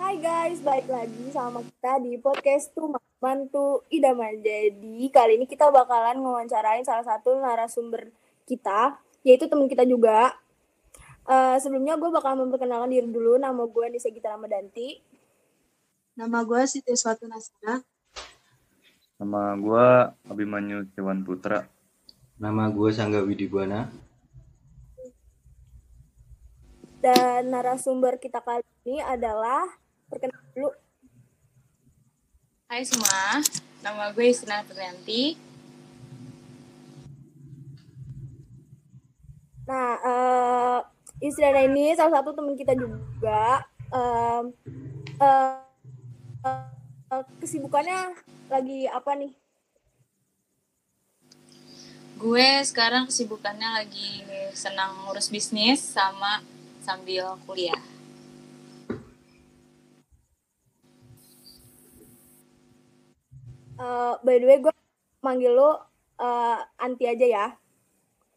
Hai guys, balik lagi sama kita di podcast tuh Mantu Idaman. Jadi kali ini kita bakalan ngewawancarain salah satu narasumber kita, yaitu teman kita juga. Uh, sebelumnya gue bakal memperkenalkan diri dulu. Nama gue Nisa Gita Ramadanti. Nama gue Siti Suatu Nasira. Nama gue Abimanyu Cewan Putra. Nama gue Sangga Widibuana. Dan narasumber kita kali ini adalah perkenalan dulu. Hai semua, nama gue Isna Trianti. Nah, uh, Isna ini salah satu teman kita juga. Uh, uh, uh, kesibukannya lagi apa nih? Gue sekarang kesibukannya lagi senang ngurus bisnis sama sambil kuliah. Uh, by the way, gue manggil lo uh, Anti aja ya.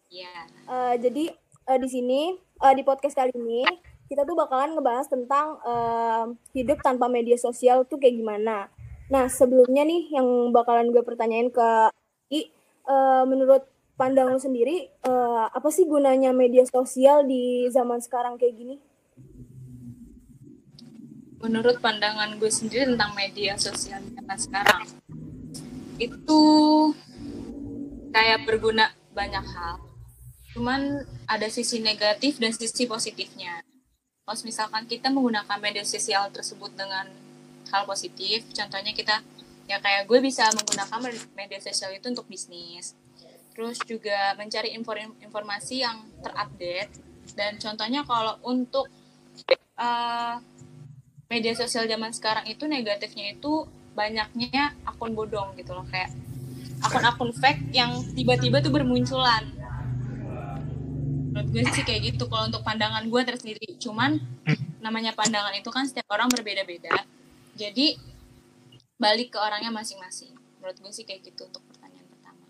Iya. Yeah. Uh, jadi uh, di sini uh, di podcast kali ini kita tuh bakalan ngebahas tentang uh, hidup tanpa media sosial tuh kayak gimana. Nah sebelumnya nih yang bakalan gue pertanyain ke I, uh, menurut pandang lo sendiri uh, apa sih gunanya media sosial di zaman sekarang kayak gini? Menurut pandangan gue sendiri tentang media sosial zaman sekarang itu kayak berguna banyak hal. Cuman ada sisi negatif dan sisi positifnya. Kalau misalkan kita menggunakan media sosial tersebut dengan hal positif, contohnya kita ya kayak gue bisa menggunakan media sosial itu untuk bisnis. Terus juga mencari informasi yang terupdate dan contohnya kalau untuk uh, media sosial zaman sekarang itu negatifnya itu banyaknya akun bodong gitu loh kayak akun-akun fake yang tiba-tiba tuh bermunculan. Menurut gue sih kayak gitu kalau untuk pandangan gue tersendiri. Cuman namanya pandangan itu kan setiap orang berbeda-beda. Jadi balik ke orangnya masing-masing. Menurut gue sih kayak gitu untuk pertanyaan pertama.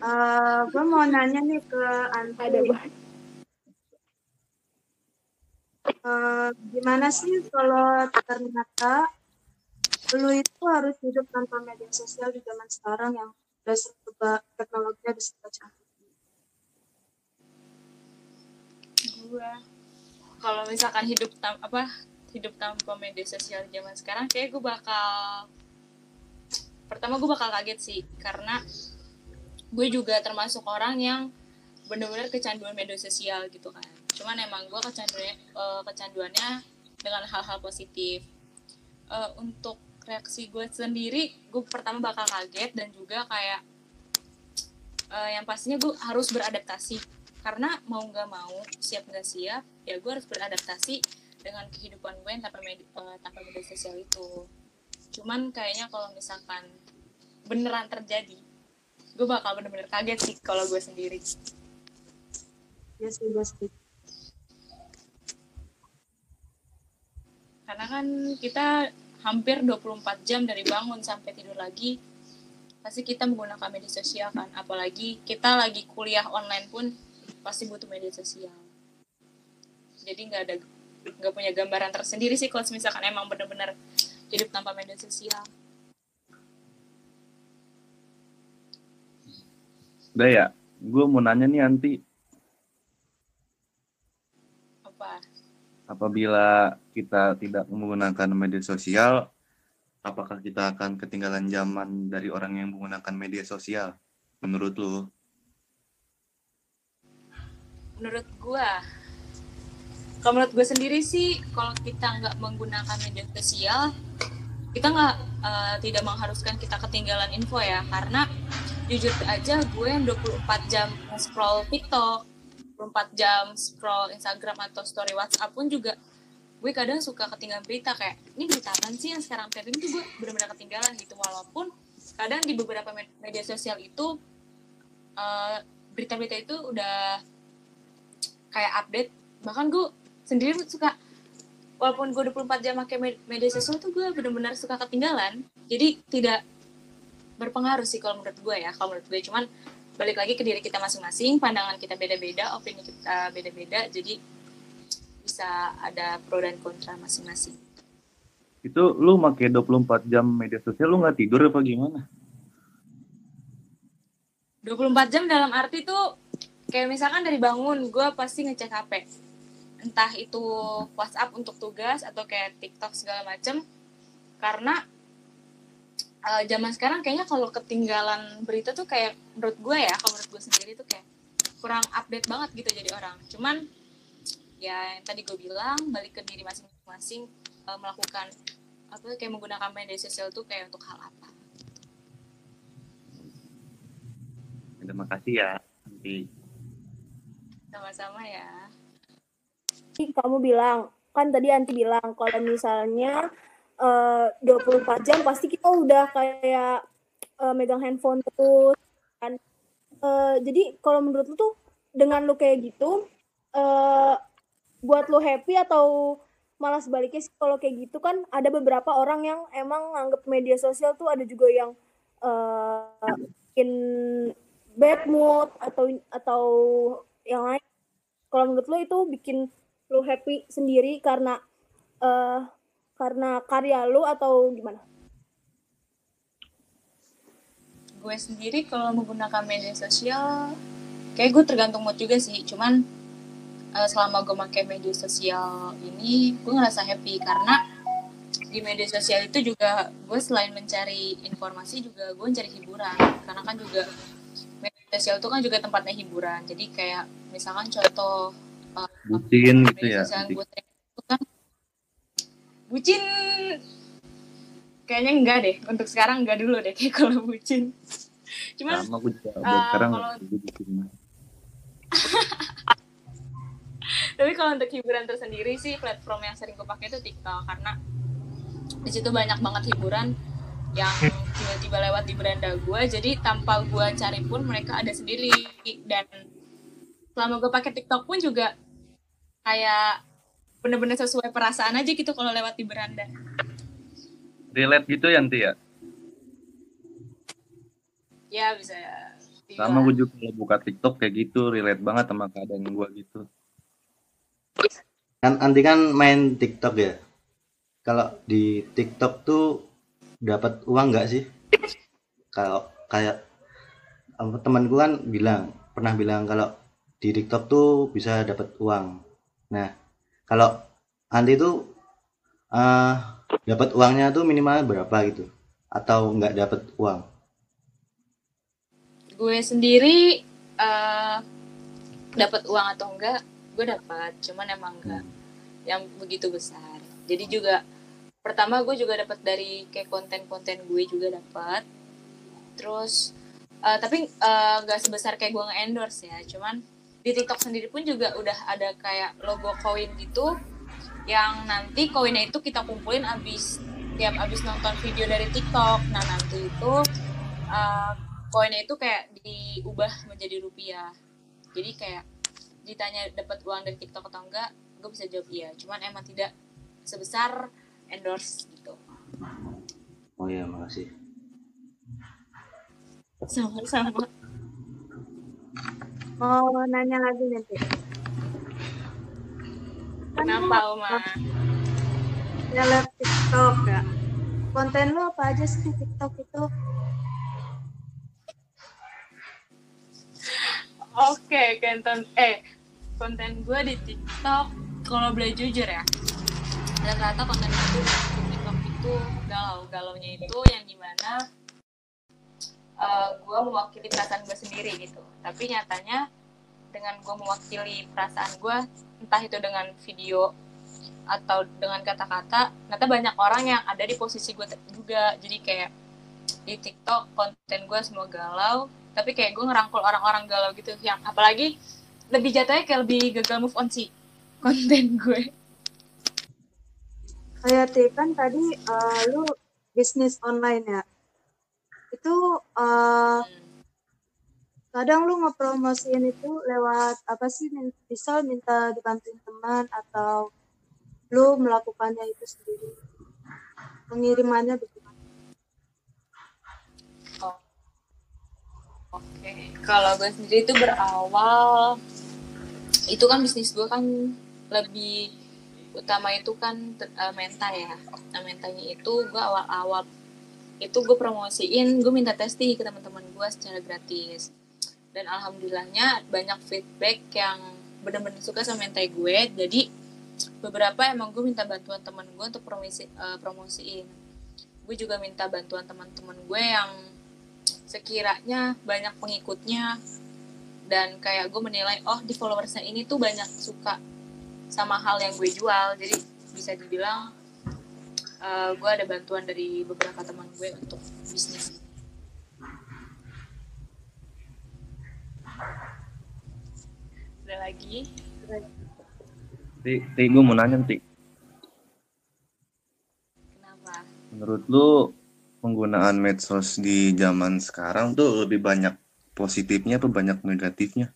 Uh, gue mau nanya nih ke Anta ada uh, gimana sih kalau ternyata lu itu harus hidup tanpa media sosial di zaman sekarang yang serba teknologinya udah serba canggih. Gua kalau misalkan hidup tam apa hidup tanpa media sosial di zaman sekarang kayak gue bakal pertama gue bakal kaget sih karena gue juga termasuk orang yang bener-bener kecanduan media sosial gitu kan cuman emang gue kecanduannya uh, kecanduannya dengan hal-hal positif uh, untuk reaksi gue sendiri gue pertama bakal kaget dan juga kayak uh, yang pastinya gue harus beradaptasi. Karena mau nggak mau siap nggak siap ya gue harus beradaptasi dengan kehidupan gue yang tanpa media, uh, tanpa media sosial itu. Cuman kayaknya kalau misalkan beneran terjadi gue bakal bener-bener kaget sih kalau gue sendiri. Ya sih gue karena kan kita hampir 24 jam dari bangun sampai tidur lagi pasti kita menggunakan media sosial kan. Apalagi kita lagi kuliah online pun pasti butuh media sosial. Jadi nggak ada nggak punya gambaran tersendiri sih kalau misalkan emang benar-benar hidup tanpa media sosial. Udah ya gue mau nanya nih anti. Apa? Apabila kita tidak menggunakan media sosial, apakah kita akan ketinggalan zaman dari orang yang menggunakan media sosial? Menurut lu? Menurut gua, kalau menurut gue sendiri sih, kalau kita nggak menggunakan media sosial, kita nggak uh, tidak mengharuskan kita ketinggalan info ya, karena jujur aja gue yang 24 jam scroll TikTok, 24 jam scroll Instagram atau story WhatsApp pun juga gue kadang suka ketinggalan berita kayak ini berita apa sih yang sekarang trending? Tuh gue benar-benar ketinggalan gitu walaupun kadang di beberapa media sosial itu berita berita-berita itu udah kayak update. Bahkan gue sendiri suka walaupun gue 24 jam pakai media sosial tuh gue benar-benar suka ketinggalan. Jadi tidak berpengaruh sih kalau menurut gue ya kalau menurut gue. Cuman balik lagi ke diri kita masing-masing pandangan kita beda-beda opini kita beda-beda. Jadi bisa ada pro dan kontra masing-masing. Itu lu pakai 24 jam media sosial lu nggak tidur apa gimana? 24 jam dalam arti tuh kayak misalkan dari bangun gue pasti ngecek HP. Entah itu WhatsApp untuk tugas atau kayak TikTok segala macem. Karena uh, zaman sekarang kayaknya kalau ketinggalan berita tuh kayak menurut gue ya, kalau menurut gue sendiri tuh kayak kurang update banget gitu jadi orang. Cuman ya yang tadi gue bilang balik ke diri masing-masing uh, melakukan apa kayak menggunakan media sosial tuh kayak untuk hal apa. Terima kasih ya. Nanti Sama-sama ya. Kamu bilang, kan tadi Anti bilang kalau misalnya eh, 24 jam pasti kita udah kayak eh, megang handphone terus kan. Eh, jadi kalau menurut lu tuh dengan lu kayak gitu eh buat lu happy atau malah sebaliknya sih kalau kayak gitu kan ada beberapa orang yang emang nganggep media sosial tuh ada juga yang eh bikin bad mood atau atau yang lain. Kalau menurut lu itu bikin lu happy sendiri karena eh karena karya lu atau gimana? gue sendiri kalau menggunakan media sosial kayak gue tergantung mood juga sih cuman eh, selama gue pakai media sosial ini gue ngerasa happy karena di media sosial itu juga gue selain mencari informasi juga gue mencari hiburan karena kan juga media sosial itu kan juga tempatnya hiburan jadi kayak misalkan contoh bucin gitu ya. gue itu kan bucin kayaknya enggak deh untuk sekarang enggak dulu deh kayak kalau bucin cuman Sama gue juga. buat eh, sekarang kalau- bucin. tapi kalau untuk hiburan tersendiri sih platform yang sering gue pakai itu TikTok karena di situ banyak banget hiburan yang tiba-tiba lewat di beranda gue jadi tanpa gue cari pun mereka ada sendiri dan selama gue pakai TikTok pun juga kayak bener-bener sesuai perasaan aja gitu kalau lewat di beranda Relate gitu ya nanti ya. ya bisa Sama dibilang. gue juga kalau buka TikTok kayak gitu, relate banget sama keadaan gue gitu. Kan Anti kan main TikTok ya. Kalau di TikTok tuh dapat uang nggak sih? Kalau kayak apa, temanku kan bilang pernah bilang kalau di TikTok tuh bisa dapat uang. Nah, kalau Anti tuh eh, dapat uangnya tuh minimal berapa gitu? Atau nggak dapat uang? gue sendiri eh dapat uang atau enggak gue dapat cuman emang enggak yang begitu besar. Jadi juga pertama gue juga dapat dari kayak konten-konten gue juga dapat terus eh, tapi eh, nggak sebesar kayak gue nge-endorse ya cuman di TikTok sendiri pun juga udah ada kayak logo koin gitu yang nanti koinnya itu kita kumpulin abis tiap abis nonton video dari TikTok. Nah nanti itu eh, koinnya itu kayak diubah menjadi rupiah. Jadi kayak ditanya dapat uang dari TikTok atau enggak gue bisa jawab iya cuman emang tidak sebesar endorse gitu Oh iya, makasih. sama-sama Mau nanya lagi nanti. Kenapa Oma ya live TikTok ya. Konten lu apa aja sih di TikTok itu? Oke konten eh konten gue di TikTok. Kalau boleh jujur ya rata-rata konten itu di TikTok itu galau galaunya itu yang di mana gue mewakili perasaan gue sendiri gitu. Tapi nyatanya dengan gue mewakili perasaan gue entah itu dengan video atau dengan kata-kata ternyata banyak orang yang ada di posisi gue juga. Jadi kayak di TikTok konten gue semua galau tapi kayak gue ngerangkul orang-orang galau gitu yang apalagi lebih jatuhnya kayak lebih gagal move on sih konten gue Kayak kan tadi eh, lu bisnis online ya. Itu eh, kadang lu ngepromosiin itu lewat apa sih? Misal minta dibantuin teman atau lu melakukannya itu sendiri. Pengirimannya bagaimana? Oke, kalau gue sendiri itu berawal itu kan bisnis gue kan lebih utama itu kan uh, menta ya. Nah mentanya itu gue awal-awal itu gue promosiin gue minta testing ke teman-teman gue secara gratis. Dan alhamdulillahnya banyak feedback yang benar-benar suka sama mentai gue. Jadi beberapa emang gue minta bantuan teman gue untuk promosi uh, promosiin. Gue juga minta bantuan teman-teman gue yang sekiranya banyak pengikutnya dan kayak gue menilai oh di followersnya ini tuh banyak suka sama hal yang gue jual. Jadi bisa dibilang uh, gue ada bantuan dari beberapa teman gue untuk bisnis. Ada lagi? Ti, ti gue mau nanya Ti. kenapa? Menurut lu penggunaan medsos di zaman sekarang tuh lebih banyak positifnya atau banyak negatifnya?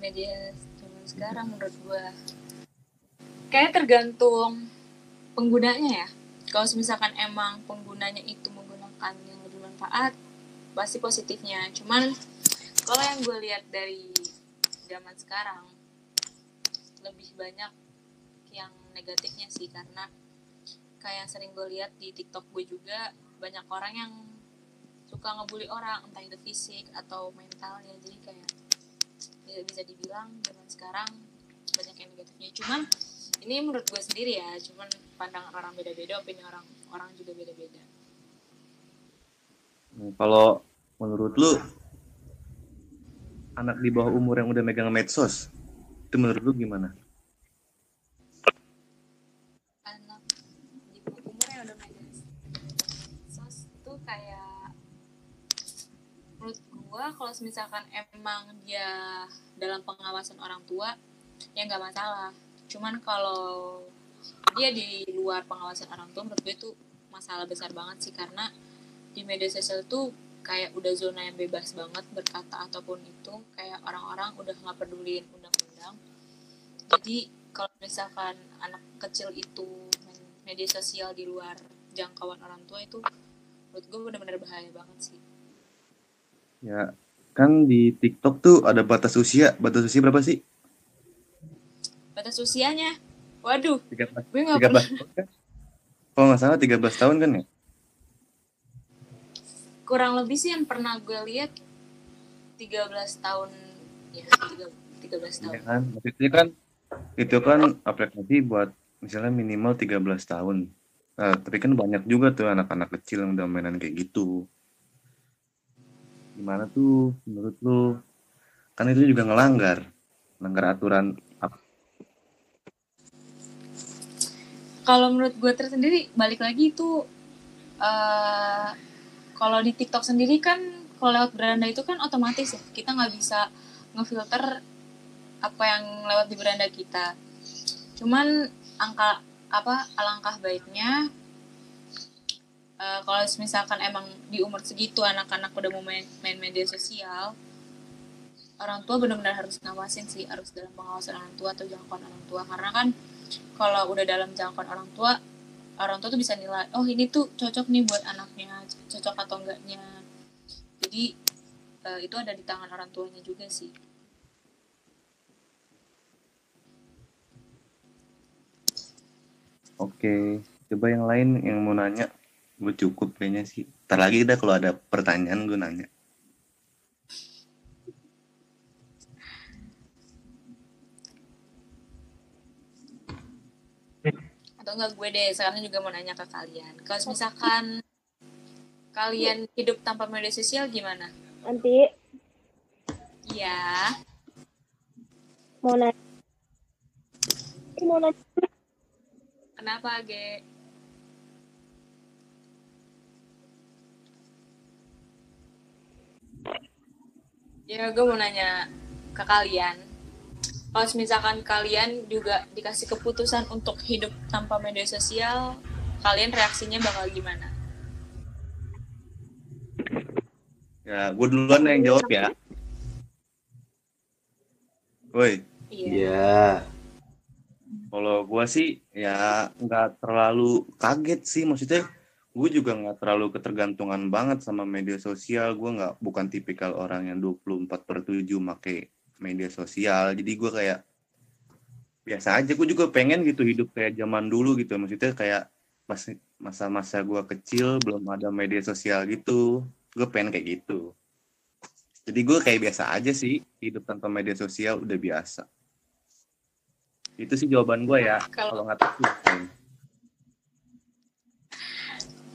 media zaman sekarang menurut gue kayak tergantung penggunanya ya kalau misalkan emang penggunanya itu menggunakan yang lebih manfaat pasti positifnya cuman kalau yang gue lihat dari zaman sekarang lebih banyak yang negatifnya sih karena kayak sering gue lihat di TikTok gue juga banyak orang yang suka ngebully orang entah itu fisik atau mentalnya. Jadi kayak ya bisa dibilang zaman sekarang banyak yang negatifnya. Cuman ini menurut gue sendiri ya cuman pandangan orang beda-beda opini orang orang juga beda-beda. Nah, Kalau menurut lu anak di bawah umur yang udah megang medsos itu menurut lu gimana? Gua kalau misalkan emang dia dalam pengawasan orang tua ya nggak masalah. Cuman kalau dia di luar pengawasan orang tua menurut gue itu masalah besar banget sih. Karena di media sosial tuh kayak udah zona yang bebas banget berkata ataupun itu. Kayak orang-orang udah nggak peduliin undang-undang. Jadi kalau misalkan anak kecil itu media sosial di luar jangkauan orang tua itu menurut gue benar-benar bahaya banget sih Ya kan di TikTok tuh ada batas usia. Batas usia berapa sih? batas usianya waduh 13, gue nggak 13 pernah tahun kan? Kalau nggak salah 13 tahun kan ya? kurang lebih sih yang pernah gue lihat 13 tahun ya 13 13 tahun Iya kan? Maksudnya kan itu kan aplikasi buat misalnya minimal 13 tahun. Nah, tapi kan banyak juga tuh anak-anak kecil yang udah mainan kayak gitu. Gimana tuh menurut lu? Kan itu juga ngelanggar. Melanggar aturan kalau menurut gue tersendiri balik lagi itu eh kalau di TikTok sendiri kan kalau lewat beranda itu kan otomatis ya kita nggak bisa ngefilter apa yang lewat di beranda kita cuman angka apa alangkah baiknya eh, kalau misalkan emang di umur segitu anak-anak udah mau main, main media sosial orang tua benar-benar harus ngawasin sih harus dalam pengawasan orang tua atau jangkauan orang tua. Karena kan kalau udah dalam jangkauan orang tua orang tua tuh bisa nilai oh ini tuh cocok nih buat anaknya cocok atau enggaknya. Jadi eh, itu ada di tangan orang tuanya juga sih. Oke, coba yang lain yang mau nanya. Gue cukup kayaknya sih. Ntar lagi dah kalau ada pertanyaan gue nanya. atau enggak gue deh sekarang juga mau nanya ke kalian kalau misalkan kalian hidup tanpa media sosial gimana Nanti iya mau nanya. Mau nanya. kenapa ge ya gue mau nanya ke kalian kalau misalkan kalian juga dikasih keputusan untuk hidup tanpa media sosial kalian reaksinya bakal gimana Ya, gue duluan yang jawab ya. Woi, iya Iya. kalau gue sih ya nggak terlalu kaget sih. Maksudnya gue juga nggak terlalu ketergantungan banget sama media sosial. Gue nggak bukan tipikal orang yang 24 per 7 make media sosial. Jadi gue kayak biasa aja. Gue juga pengen gitu hidup kayak zaman dulu gitu. Maksudnya kayak pas masa-masa gue kecil belum ada media sosial gitu. Gue pengen kayak gitu. Jadi gue kayak biasa aja sih hidup tanpa media sosial udah biasa. Itu sih jawaban gue ya Kalau- nggak tahu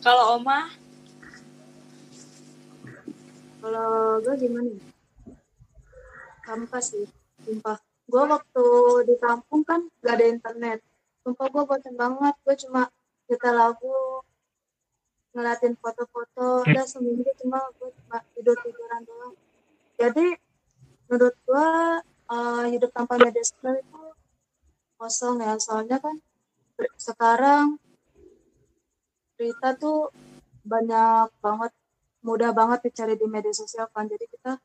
Kalau Oma, Kalau gue gimana ya? Sampah sih, sumpah. Gue waktu di kampung kan gak ada internet. Sumpah gue bosan banget. Gue cuma nyetel lagu, ngeliatin foto-foto. Udah seminggu cuma gue cuma tidur-tiduran doang. Jadi menurut gue eh, hidup tanpa media sosial itu kosong ya. Soalnya kan sekarang berita tuh banyak banget mudah banget dicari di media sosial kan. Jadi kita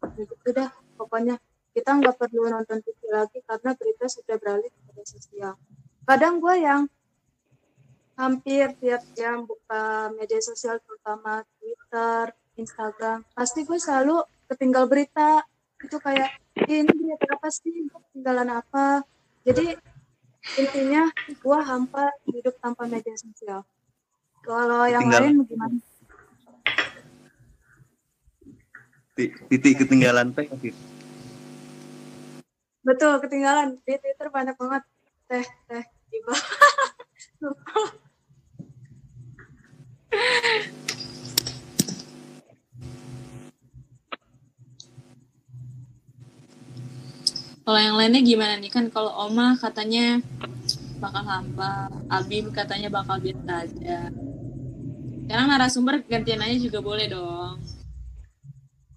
ya gitu dah pokoknya. Kita nggak perlu nonton TV lagi karena berita sudah beralih ke media sosial. Kadang gue yang hampir tiap jam buka media sosial terutama Twitter Instagram pasti gue selalu ketinggal berita. Itu kayak "Ih, ini berita apa sih? Ketinggalan apa? Jadi intinya gue hampa hidup tanpa media sosial kalau yang Ketinggalan. lain gimana Ti- titik ketinggalan teh gitu. Betul, ketinggalan. Di Twitter banyak banget. Teh, teh, iba. kalau yang lainnya gimana nih kan kalau Oma katanya bakal hampa, Abim katanya bakal biasa aja. Sekarang narasumber gantian aja juga boleh dong.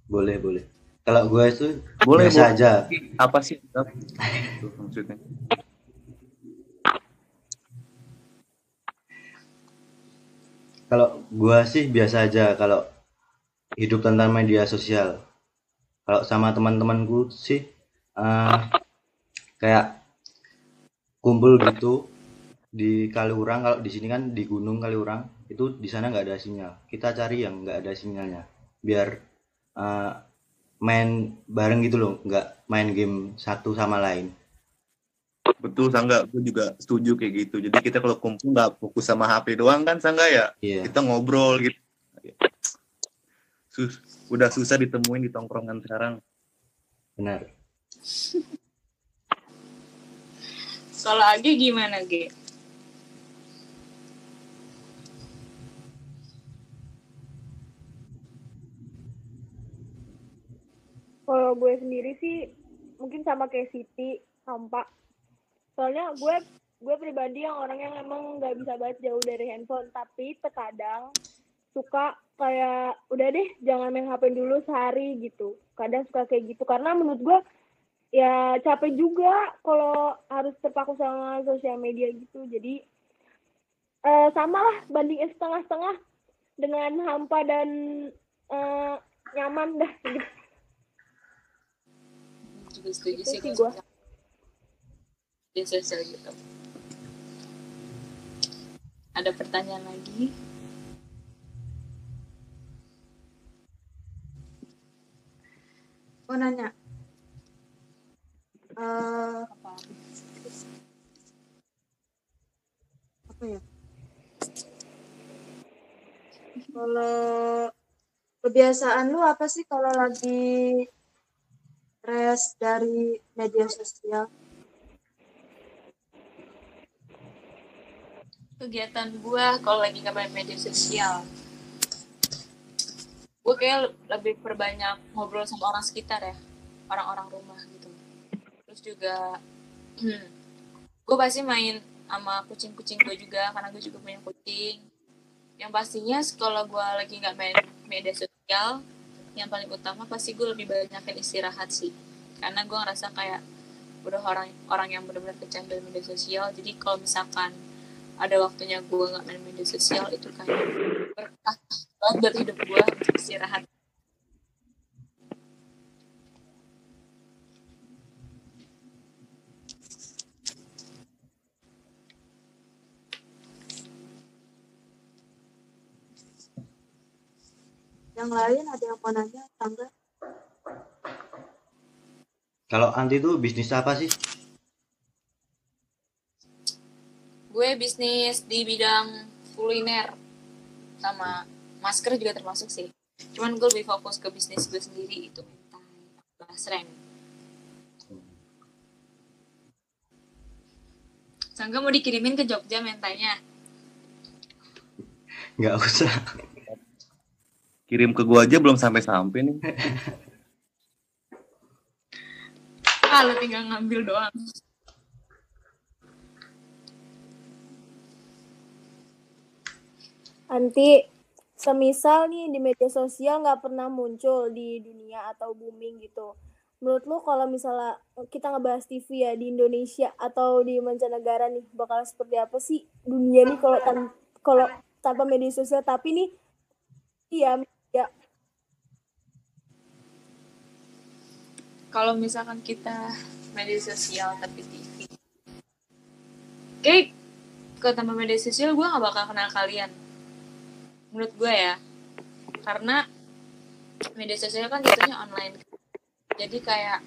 boleh boleh. Kalau gue itu boleh biasa boleh. aja. Apa sih Itu maksudnya? Kalau gue sih biasa aja kalau hidup tanpa media sosial. Kalau sama teman-temanku sih eh, kayak kumpul gitu di Kaliurang. Kalau di sini kan di Gunung Kaliurang itu di sana nggak ada sinyal. Kita cari yang nggak ada sinyalnya. Biar eh, main bareng gitu loh. Nggak main game satu sama lain. Betul sangga. Gue juga setuju kayak gitu. Jadi kita kalau kumpul nggak fokus sama HP doang kan sangga ya? Iya. Kita ngobrol gitu. Sus, udah susah ditemuin di tongkrongan sekarang. Benar. Kalau Agi gimana, Ge? Kalau gue sendiri sih mungkin sama kayak Siti, Sampa. Soalnya gue gue pribadi yang orang yang emang nggak bisa banget jauh dari handphone, tapi terkadang suka kayak udah deh jangan main HP dulu sehari gitu. Kadang suka kayak gitu karena menurut gue ya capek juga kalau harus terpaku sama sosial media gitu. Jadi eh sama lah bandingin setengah-setengah dengan hampa dan eh, nyaman dah gitu. Juga setuju sih kalau gua. di sosial gitu. Ada pertanyaan lagi? Mau nanya. Eh, Apa? apa ya? Kalau kebiasaan lu apa sih kalau lagi rest dari media sosial? kegiatan gue kalau lagi nggak main media sosial gue kayak lebih perbanyak ngobrol sama orang sekitar ya orang-orang rumah gitu terus juga gue pasti main sama kucing-kucing gue juga karena gue juga punya kucing yang pastinya kalau gue lagi nggak main media sosial yang paling utama pasti gue lebih banyakin istirahat sih. Karena gue ngerasa kayak udah orang orang yang benar-benar kecanduan media sosial. Jadi kalau misalkan ada waktunya gue nggak main media sosial itu kayak berkah banget hidup gue istirahat Yang lain ada yang mau nanya? Tangga? kalau anti itu bisnis apa sih bisnis di bidang kuliner sama masker juga termasuk sih. Cuman gue lebih fokus ke bisnis gue sendiri itu mentai basreng. Sangga mau dikirimin ke Jogja mentanya. nggak usah Kirim ke gua aja belum sampai-sampai nih. Ah, lo tinggal ngambil doang. Nanti semisal nih di media sosial nggak pernah muncul di dunia atau booming gitu. Menurut lu kalau misalnya kita ngebahas TV ya di Indonesia atau di mancanegara nih bakal seperti apa sih dunia nih kalau tan- kalau tanpa media sosial tapi nih iya ya Kalau misalkan kita media sosial tapi TV. Kayak ke tanpa media sosial gue gak bakal kenal kalian. Menurut gue ya. Karena media sosial kan jatuhnya online. Jadi kayak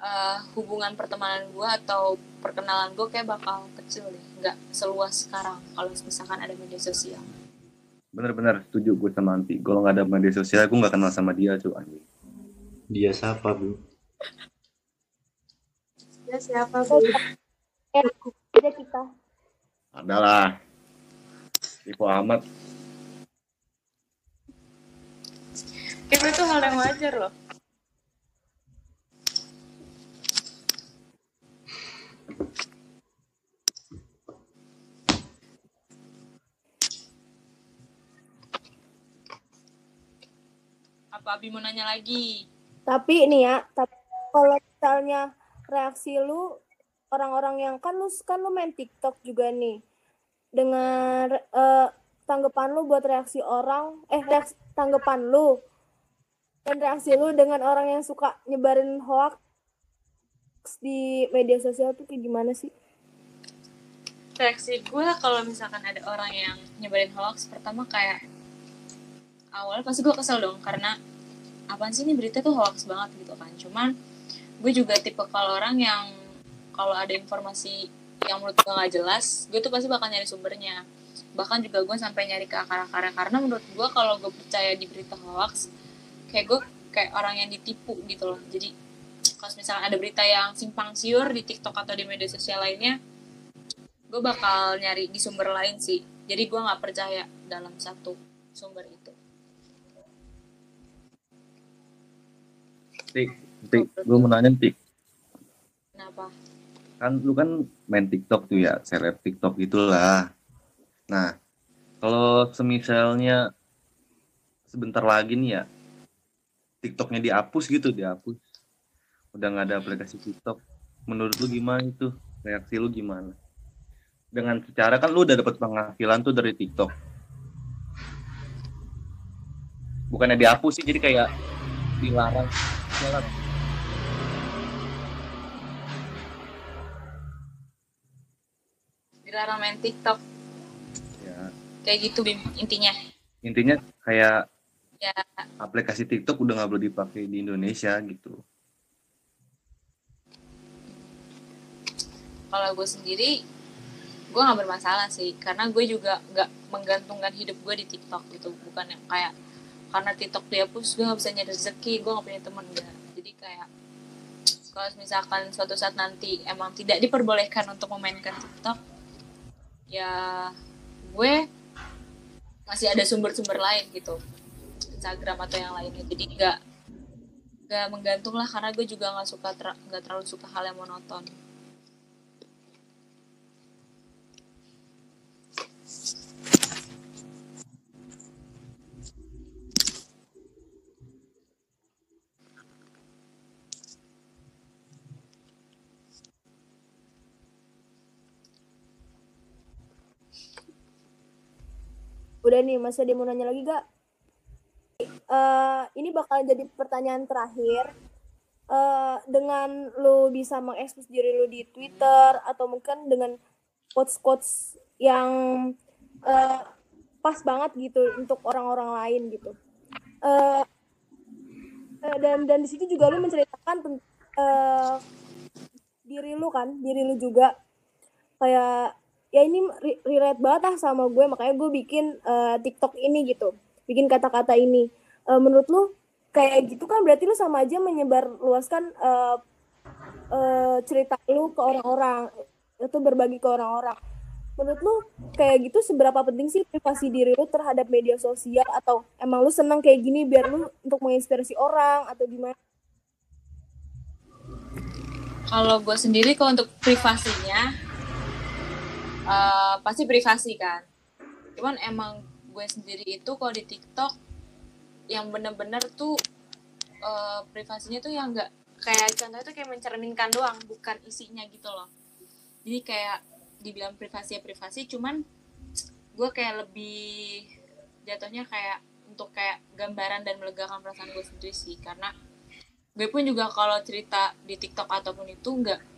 eh, hubungan pertemanan gue atau perkenalan gue kayak bakal kecil deh. Nggak seluas sekarang kalau misalkan ada media sosial. Bener-bener setuju gue sama Anti. Kalau nggak ada media sosial, gue nggak kenal sama dia anjing. Dia siapa bu Ya siapa bu? aja kita Adalah. Amat. Kayak itu hal yang wajar loh. Apa Abi mau nanya lagi? Tapi nih ya tapi kalau misalnya reaksi lu orang-orang yang kan lu kan lu main TikTok juga nih dengan eh, tanggapan lu buat reaksi orang eh reaksi, tanggapan lu dan reaksi lu dengan orang yang suka nyebarin hoax di media sosial tuh kayak gimana sih? reaksi gue kalau misalkan ada orang yang nyebarin hoax pertama kayak awal pasti gue kesel dong karena apaan sih ini berita tuh hoax banget gitu kan. Cuman gue juga tipe kalau orang yang kalau ada informasi yang menurut gue nggak jelas gue tuh pasti bakal nyari sumbernya. Bahkan juga gue sampai nyari ke akar-akarnya. Karena menurut gue kalau gue percaya di berita hoax kayak gue kayak orang yang ditipu gitu loh. Jadi kalau misalnya ada berita yang simpang siur di TikTok atau di media sosial lainnya gue bakal nyari di sumber lain sih. Jadi gue nggak percaya dalam satu sumber itu Tik, tik. Gue mau nanya Tik. kenapa Kan lu kan main TikTok tuh ya, seleb TikTok gitulah. Nah, kalau semisalnya sebentar lagi nih ya, TikToknya dihapus gitu, dihapus. Udah nggak ada aplikasi TikTok. Menurut lu gimana itu? Reaksi lu gimana? Dengan secara kan lu udah dapat penghasilan tuh dari TikTok. Bukannya dihapus sih, jadi kayak dilarang. Dilarang. dilarang main TikTok. Ya, kayak gitu Bim, intinya. Intinya kayak ya. aplikasi TikTok udah nggak boleh dipakai di Indonesia gitu. kalau gue sendiri gue nggak bermasalah sih. Karena gue juga nggak menggantungkan hidup gue di TikTok gitu. Bukan yang kayak karena TikTok dihapus gue nggak bisa nyari rezeki gue nggak punya teman enggak jadi kayak kalau misalkan suatu saat nanti emang tidak diperbolehkan untuk memainkan TikTok ya gue masih ada sumber-sumber lain gitu. Instagram atau yang lainnya. Jadi nggak nggak menggantung lah karena gue juga nggak suka nggak terlalu suka hal yang monoton Udah nih, masih ada mau nanya lagi gak? Eh, ini bakal jadi pertanyaan terakhir. Eh, dengan lu bisa mengekspos diri lu di Twitter atau mungkin dengan quotes-quotes yang eh, pas banget gitu untuk orang-orang lain gitu. Eh, dan dan di situ juga lu menceritakan eh, diri lu kan, diri lu juga kayak ya ini re- relate banget lah sama gue makanya gue bikin eh, TikTok ini gitu bikin kata-kata ini. Eh, menurut lu kayak gitu kan berarti lu sama aja menyebar luaskan eh, eh, cerita lu ke orang-orang itu berbagi ke orang-orang. Menurut lu kayak gitu seberapa penting sih privasi diri lu terhadap media sosial? Atau emang lu senang kayak gini biar lu untuk menginspirasi orang atau gimana? Kalau gue sendiri kalau untuk privasinya eh, pasti privasi kan. Cuman emang gue sendiri itu kalau di TikTok yang bener-bener tuh eh, privasinya tuh yang enggak kayak contohnya tuh kayak mencerminkan doang, bukan isinya gitu loh. Jadi kayak dibilang privasi ya privasi, cuman gue kayak lebih jatuhnya kayak untuk kayak gambaran dan melegakan perasaan gue sendiri sih karena gue pun juga kalau cerita di TikTok ataupun itu nggak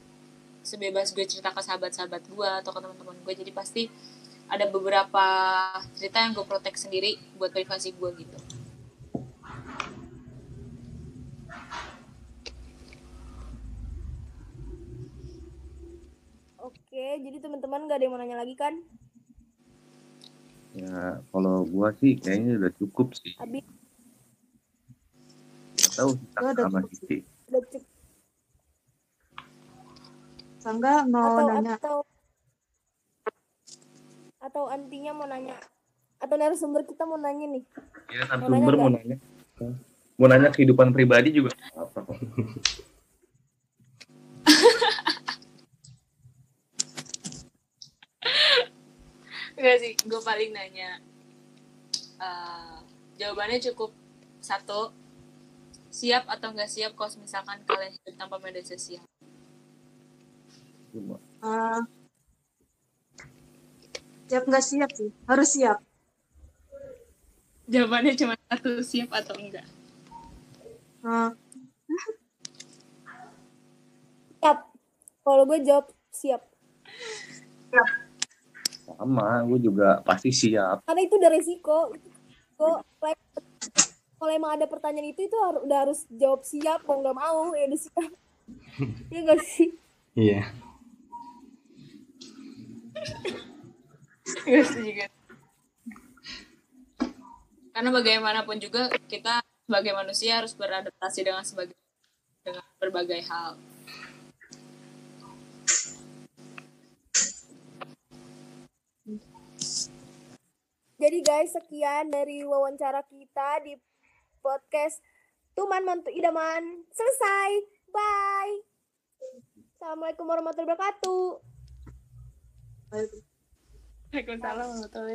sebebas gue cerita ke sahabat-sahabat gue atau ke teman-teman gue jadi pasti ada beberapa cerita yang gue protek sendiri buat privasi gue gitu oke jadi teman-teman gak ada yang mau nanya lagi kan Ya, kalau gua sih kayaknya udah cukup sih. Abi Gak tahu sih Gua udah sama cukup sih. Siti. udah cukup Sangga mau atau nanya? atau atau antinya mau nanya? Atau narasumber kita mau nanya nih? Ya, Mau nanya narasumber mau nanya. Mau nanya kehidupan pribadi juga apa. Enggak sih gue paling nanya eh, jawabannya cukup satu. Siap atau nggak siap kalau misalkan kalian hidup tanpa media sosial Cuma, eh, siap nggak siap sih? Harus siap. Jawabannya cuma satu siap atau enggak? Eh, siap. Kalau gue jawab siap. Sama, gue juga pasti siap. karena itu udah resiko. Kok kalau emang ada pertanyaan itu itu harus udah harus jawab siap mau nggak mau ya udah siap. Ya gak sih? Iya. Iya setuju. Karena bagaimanapun juga kita sebagai manusia harus beradaptasi dengan sebagai dengan berbagai hal. Jadi guys, sekian dari wawancara kita di podcast Tuman Mantu Idaman. Selesai. Bye. Assalamualaikum warahmatullahi wabarakatuh. Recordarlo otra vez.